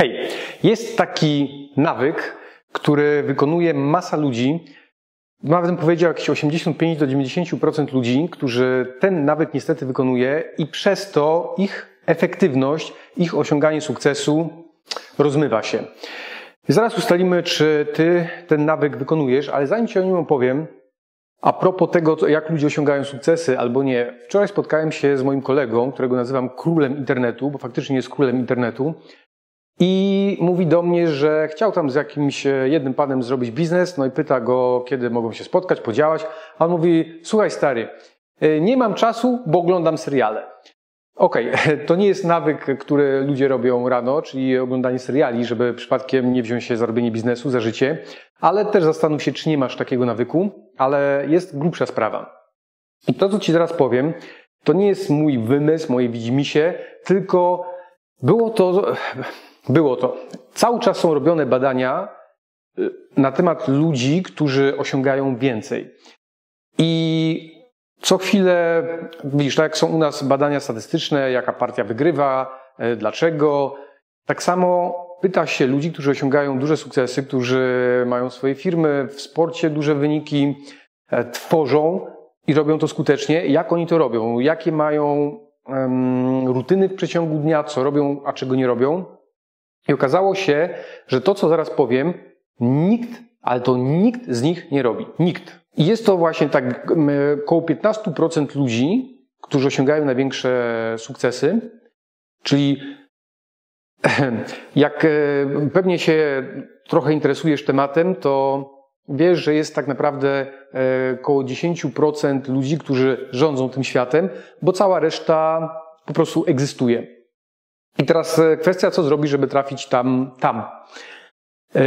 Hej, jest taki nawyk, który wykonuje masa ludzi. Nawet bym powiedział jakieś 85 do 90% ludzi, którzy ten nawyk niestety wykonuje i przez to ich efektywność, ich osiąganie sukcesu rozmywa się. zaraz ustalimy, czy ty ten nawyk wykonujesz, ale zanim ci o nim opowiem, a propos tego, jak ludzie osiągają sukcesy albo nie, wczoraj spotkałem się z moim kolegą, którego nazywam królem internetu, bo faktycznie jest królem internetu. I mówi do mnie, że chciał tam z jakimś e, jednym panem zrobić biznes, no i pyta go, kiedy mogą się spotkać, podziałać. A on mówi, słuchaj stary, e, nie mam czasu, bo oglądam seriale. Okej, okay, to nie jest nawyk, który ludzie robią rano, czyli oglądanie seriali, żeby przypadkiem nie wziąć się za robienie biznesu, za życie, ale też zastanów się, czy nie masz takiego nawyku, ale jest grubsza sprawa. I to, co Ci teraz powiem, to nie jest mój wymysł, moje widzimisię, tylko było to było to. Cały czas są robione badania y, na temat ludzi, którzy osiągają więcej. I co chwilę, widzisz, tak jak są u nas badania statystyczne, jaka partia wygrywa, y, dlaczego, tak samo pyta się ludzi, którzy osiągają duże sukcesy, którzy mają swoje firmy w sporcie, duże wyniki, e, tworzą i robią to skutecznie, jak oni to robią, jakie mają um, rutyny w przeciągu dnia, co robią, a czego nie robią. I okazało się, że to, co zaraz powiem, nikt, ale to nikt z nich nie robi. Nikt. I jest to właśnie tak około 15% ludzi, którzy osiągają największe sukcesy, czyli jak e, pewnie się trochę interesujesz tematem, to wiesz, że jest tak naprawdę około 10% ludzi, którzy rządzą tym światem, bo cała reszta po prostu egzystuje. I teraz e, kwestia, co zrobić, żeby trafić tam, tam. E,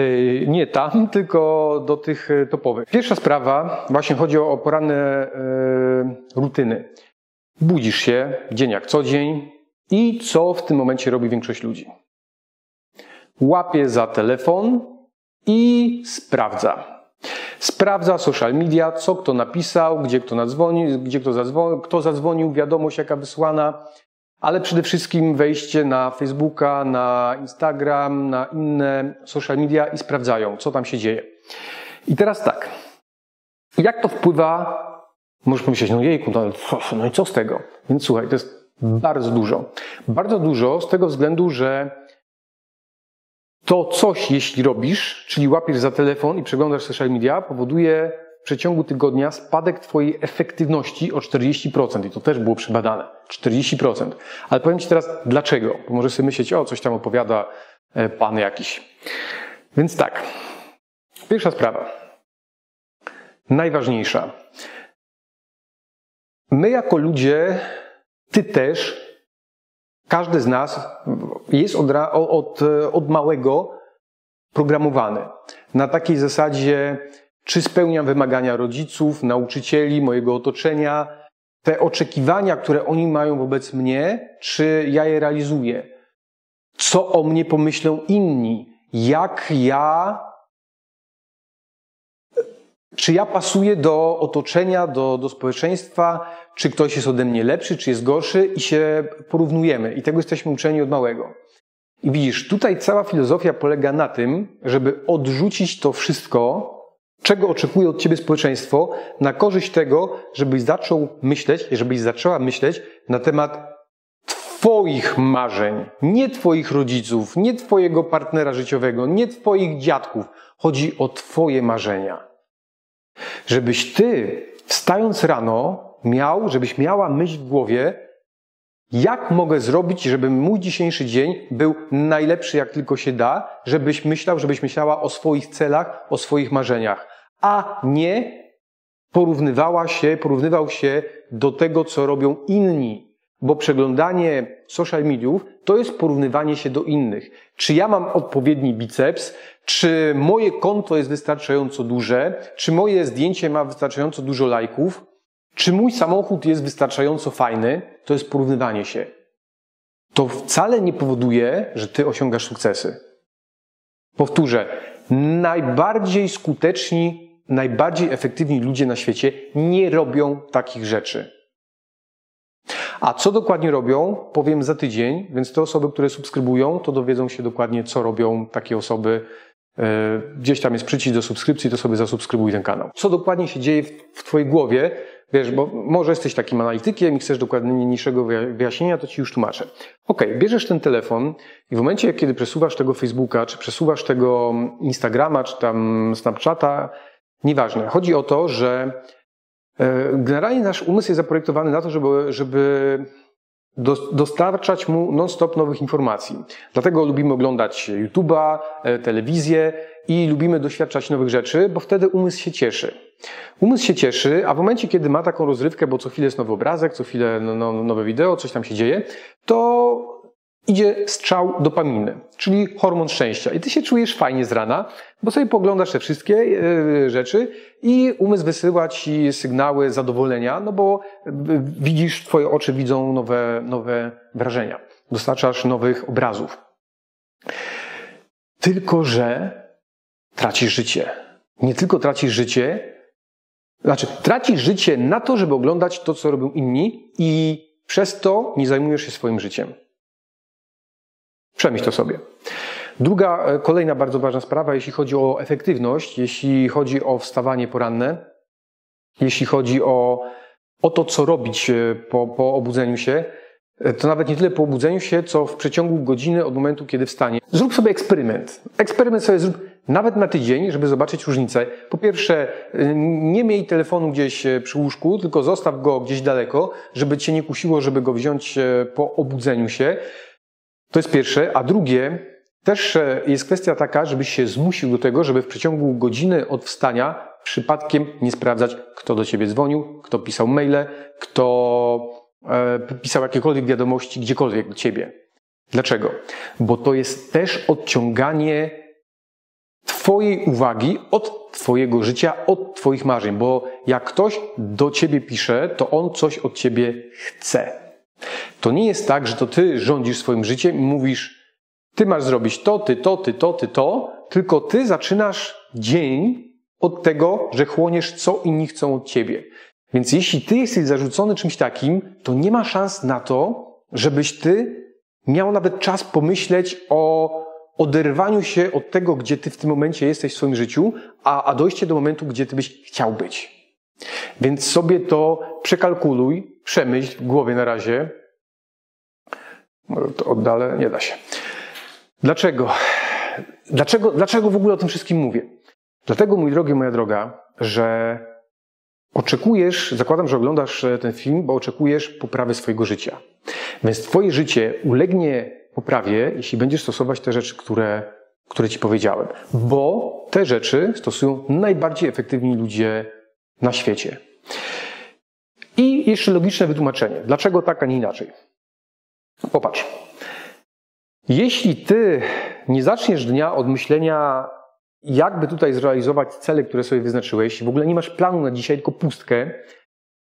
nie tam, tylko do tych e, topowych. Pierwsza sprawa, właśnie chodzi o poranne rutyny. Budzisz się dzień jak co dzień i co w tym momencie robi większość ludzi? Łapie za telefon i sprawdza. Sprawdza social media, co kto napisał, gdzie kto nadzwonił, gdzie kto zadzwonił, kto zadzwonił, wiadomość jaka wysłana, ale przede wszystkim wejście na Facebooka, na Instagram, na inne social media i sprawdzają, co tam się dzieje. I teraz tak. Jak to wpływa? Możesz pomyśleć, no jejku, no, no i co z tego? Więc słuchaj, to jest bardzo dużo. Bardzo dużo z tego względu, że to coś, jeśli robisz, czyli łapiesz za telefon i przeglądasz social media, powoduje w przeciągu tygodnia spadek Twojej efektywności o 40%. I to też było przebadane. 40%. Ale powiem Ci teraz dlaczego. Bo może sobie myśleć, o, coś tam opowiada e, Pan jakiś. Więc tak. Pierwsza sprawa. Najważniejsza. My jako ludzie, Ty też, każdy z nas jest od, od, od małego programowany. Na takiej zasadzie, czy spełniam wymagania rodziców, nauczycieli, mojego otoczenia, te oczekiwania, które oni mają wobec mnie, czy ja je realizuję? Co o mnie pomyślą inni? Jak ja czy ja pasuję do otoczenia, do, do społeczeństwa, czy ktoś jest ode mnie lepszy, czy jest gorszy i się porównujemy. I tego jesteśmy uczeni od małego. I widzisz, tutaj cała filozofia polega na tym, żeby odrzucić to wszystko, czego oczekuje od ciebie społeczeństwo, na korzyść tego, żebyś zaczął myśleć, żebyś zaczęła myśleć na temat Twoich marzeń, nie Twoich rodziców, nie Twojego partnera życiowego, nie Twoich dziadków. Chodzi o Twoje marzenia. Żebyś Ty, wstając rano, miał, żebyś miała myśl w głowie, jak mogę zrobić, żeby mój dzisiejszy dzień był najlepszy, jak tylko się da, żebyś myślał, żebyś myślała o swoich celach, o swoich marzeniach a nie porównywała się, porównywał się do tego, co robią inni. Bo przeglądanie social mediów to jest porównywanie się do innych. Czy ja mam odpowiedni biceps, czy moje konto jest wystarczająco duże, czy moje zdjęcie ma wystarczająco dużo lajków, czy mój samochód jest wystarczająco fajny, to jest porównywanie się. To wcale nie powoduje, że ty osiągasz sukcesy. Powtórzę, najbardziej skuteczni najbardziej efektywni ludzie na świecie nie robią takich rzeczy. A co dokładnie robią, powiem za tydzień, więc te osoby, które subskrybują, to dowiedzą się dokładnie, co robią takie osoby. E, gdzieś tam jest przycisk do subskrypcji, to sobie zasubskrybuj ten kanał. Co dokładnie się dzieje w Twojej głowie, Wiesz, bo może jesteś takim analitykiem i chcesz dokładniejszego wyjaśnienia, to ci już tłumaczę. Ok, bierzesz ten telefon i w momencie, kiedy przesuwasz tego Facebooka, czy przesuwasz tego Instagrama, czy tam Snapchata, nieważne. Chodzi o to, że e, generalnie nasz umysł jest zaprojektowany na to, żeby, żeby dostarczać mu non-stop nowych informacji. Dlatego lubimy oglądać YouTube'a, e, telewizję i lubimy doświadczać nowych rzeczy, bo wtedy umysł się cieszy. Umysł się cieszy, a w momencie, kiedy ma taką rozrywkę, bo co chwilę jest nowy obrazek, co chwilę no, no, nowe wideo, coś tam się dzieje, to idzie strzał dopaminy, czyli hormon szczęścia. I ty się czujesz fajnie z rana, bo sobie poglądasz te wszystkie e, rzeczy i umysł wysyła ci sygnały zadowolenia, no bo widzisz, twoje oczy widzą nowe, nowe wrażenia. Dostarczasz nowych obrazów. Tylko, że tracisz życie. Nie tylko tracisz życie, znaczy tracisz życie na to, żeby oglądać to, co robią inni i przez to nie zajmujesz się swoim życiem. Przemyśl to sobie. Druga, e, kolejna bardzo ważna sprawa, jeśli chodzi o efektywność, jeśli chodzi o wstawanie poranne, jeśli chodzi o, o to, co robić e, po, po obudzeniu się, e, to nawet nie tyle po obudzeniu się, co w przeciągu godziny od momentu, kiedy wstanie. Zrób sobie eksperyment. Eksperyment sobie zrób nawet na tydzień, żeby zobaczyć różnicę. Po pierwsze, nie miej telefonu gdzieś przy łóżku, tylko zostaw go gdzieś daleko, żeby cię nie kusiło, żeby go wziąć po obudzeniu się. To jest pierwsze. A drugie, też e, jest kwestia taka, żebyś się zmusił do tego, żeby w przeciągu godziny od wstania przypadkiem nie sprawdzać, kto do ciebie dzwonił, kto pisał maile, kto e, pisał jakiekolwiek wiadomości gdziekolwiek do ciebie. Dlaczego? Bo to jest też odciąganie Twojej uwagi od Twojego życia, od Twoich marzeń, bo jak ktoś do Ciebie pisze, to on coś od Ciebie chce. To nie jest tak, że to ty rządzisz swoim życiem i mówisz, ty masz zrobić to, ty to, ty to, ty to, tylko ty zaczynasz dzień od tego, że chłoniesz, co inni chcą od ciebie. Więc jeśli ty jesteś zarzucony czymś takim, to nie ma szans na to, żebyś ty miał nawet czas pomyśleć o oderwaniu się od tego, gdzie ty w tym momencie jesteś w swoim życiu, a, a dojście do momentu, gdzie ty byś chciał być. Więc sobie to przekalkuluj, przemyśl w głowie na razie. To oddalę, nie da się. Dlaczego? Dlaczego, dlaczego w ogóle o tym wszystkim mówię? Dlatego, mój drogi, moja droga, że oczekujesz, zakładam, że oglądasz e, ten film, bo oczekujesz poprawy swojego życia. Więc Twoje życie ulegnie poprawie, jeśli będziesz stosować te rzeczy, które, które Ci powiedziałem. Bo te rzeczy stosują najbardziej efektywni ludzie na świecie. I jeszcze logiczne wytłumaczenie. Dlaczego tak, a nie inaczej? Popatrz. Jeśli ty nie zaczniesz dnia od myślenia, jakby tutaj zrealizować cele, które sobie wyznaczyłeś, jeśli w ogóle nie masz planu na dzisiaj, tylko pustkę,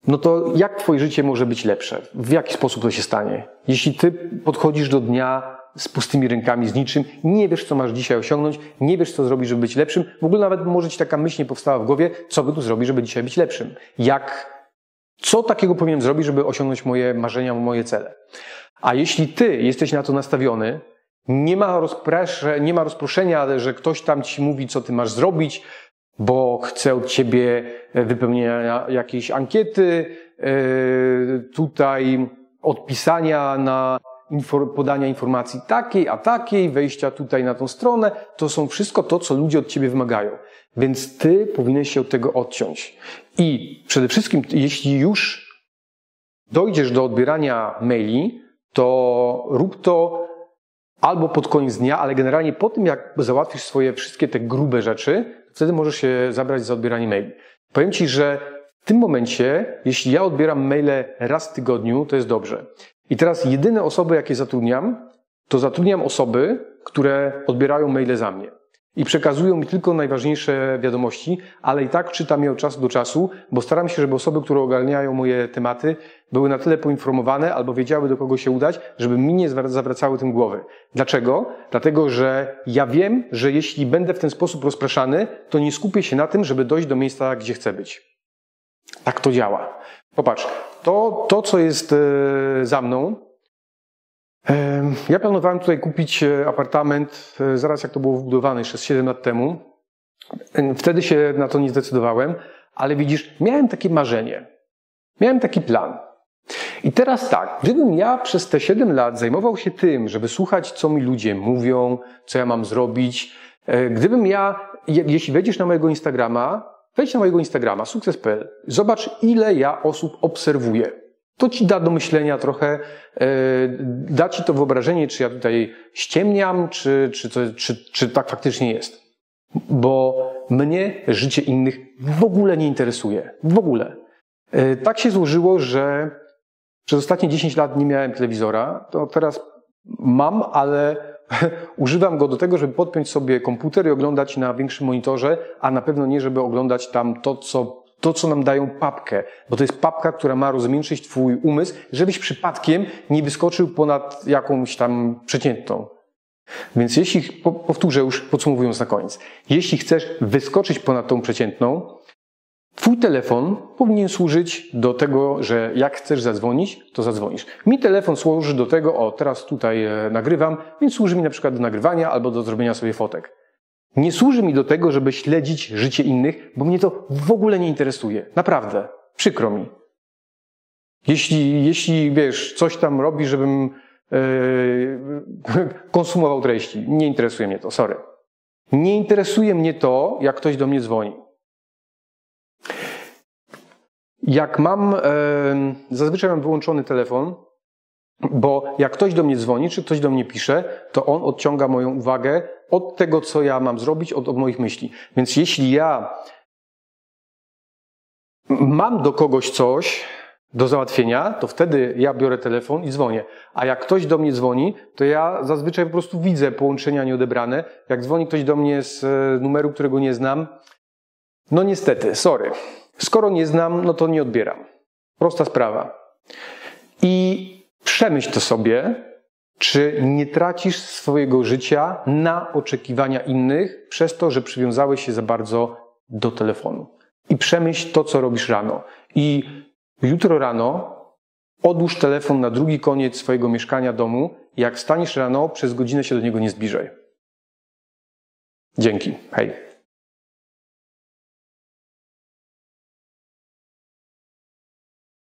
no to jak twoje życie może być lepsze? W jaki sposób to się stanie? Jeśli ty podchodzisz do dnia z pustymi rękami, z niczym, nie wiesz, co masz dzisiaj osiągnąć, nie wiesz, co zrobić, żeby być lepszym, w ogóle nawet może ci taka myśl nie powstała w głowie, co by tu zrobić, żeby dzisiaj być lepszym? Jak, co takiego powinienem zrobić, żeby osiągnąć moje marzenia, moje cele? A jeśli ty jesteś na to nastawiony, nie ma, nie ma rozproszenia, że ktoś tam ci mówi, co ty masz zrobić, bo chce od ciebie wypełnienia jakiejś ankiety, e, tutaj odpisania na podania informacji takiej, a takiej, wejścia tutaj na tą stronę, to są wszystko to, co ludzie od ciebie wymagają. Więc ty powinieneś się od tego odciąć. I przede wszystkim, jeśli już dojdziesz do odbierania maili, to rób to albo pod koniec dnia, ale generalnie po tym, jak załatwisz swoje wszystkie te grube rzeczy, wtedy możesz się zabrać za odbieranie maili. Powiem Ci, że w tym momencie, jeśli ja odbieram maile raz w tygodniu, to jest dobrze. I teraz jedyne osoby, jakie zatrudniam, to zatrudniam osoby, które odbierają maile za mnie. I przekazują mi tylko najważniejsze wiadomości, ale i tak czytam je od czasu do czasu, bo staram się, żeby osoby, które ogarniają moje tematy, były na tyle poinformowane albo wiedziały, do kogo się udać, żeby mi nie zawracały tym głowy. Dlaczego? Dlatego, że ja wiem, że jeśli będę w ten sposób rozpraszany, to nie skupię się na tym, żeby dojść do miejsca, gdzie chcę być. Tak to działa. Popatrz, to, to co jest e, za mną, ja planowałem tutaj kupić e, apartament zaraz jak to było wbudowane, jeszcze 7 lat temu. Wtedy się na to nie zdecydowałem, ale widzisz, miałem takie marzenie. Miałem taki plan. I teraz tak, gdybym ja przez te 7 lat zajmował się tym, żeby słuchać, co mi ludzie mówią, co ja mam zrobić, gdybym ja, jeśli wejdziesz na mojego Instagrama, Wejdź na mojego Instagrama, sukces.pl. Zobacz, ile ja osób obserwuję. To ci da do myślenia trochę, e, da ci to wyobrażenie, czy ja tutaj ściemniam, czy, czy, to, czy, czy tak faktycznie jest. Bo mnie życie innych w ogóle nie interesuje. W ogóle. E, tak się złożyło, że przez ostatnie 10 lat nie miałem telewizora. To teraz mam, ale Używam go do tego, żeby podpiąć sobie komputer i oglądać na większym monitorze, a na pewno nie, żeby oglądać tam to, co, to, co nam dają papkę, bo to jest papka, która ma rozmiękczyć Twój umysł, żebyś przypadkiem nie wyskoczył ponad jakąś tam przeciętną. Więc jeśli, powtórzę już podsumowując na koniec, jeśli chcesz wyskoczyć ponad tą przeciętną, Twój telefon powinien służyć do tego, że jak chcesz zadzwonić, to zadzwonisz. Mi telefon służy do tego, o teraz tutaj e, nagrywam, więc służy mi na przykład do nagrywania albo do zrobienia sobie fotek. Nie służy mi do tego, żeby śledzić życie innych, bo mnie to w ogóle nie interesuje. Naprawdę. Przykro mi. Jeśli, jeśli wiesz, coś tam robi, żebym yy, konsumował treści, nie interesuje mnie to, sorry. Nie interesuje mnie to, jak ktoś do mnie dzwoni. Jak mam, zazwyczaj mam wyłączony telefon, bo jak ktoś do mnie dzwoni, czy ktoś do mnie pisze, to on odciąga moją uwagę od tego, co ja mam zrobić, od, od moich myśli. Więc jeśli ja mam do kogoś coś do załatwienia, to wtedy ja biorę telefon i dzwonię. A jak ktoś do mnie dzwoni, to ja zazwyczaj po prostu widzę połączenia nieodebrane. Jak dzwoni ktoś do mnie z e, numeru, którego nie znam, no niestety, sorry. Skoro nie znam, no to nie odbieram. Prosta sprawa. I przemyśl to sobie, czy nie tracisz swojego życia na oczekiwania innych przez to, że przywiązałeś się za bardzo do telefonu. I przemyśl to, co robisz rano. I jutro rano odłóż telefon na drugi koniec swojego mieszkania, domu. Jak wstaniesz rano, przez godzinę się do niego nie zbliżaj. Dzięki. Hej.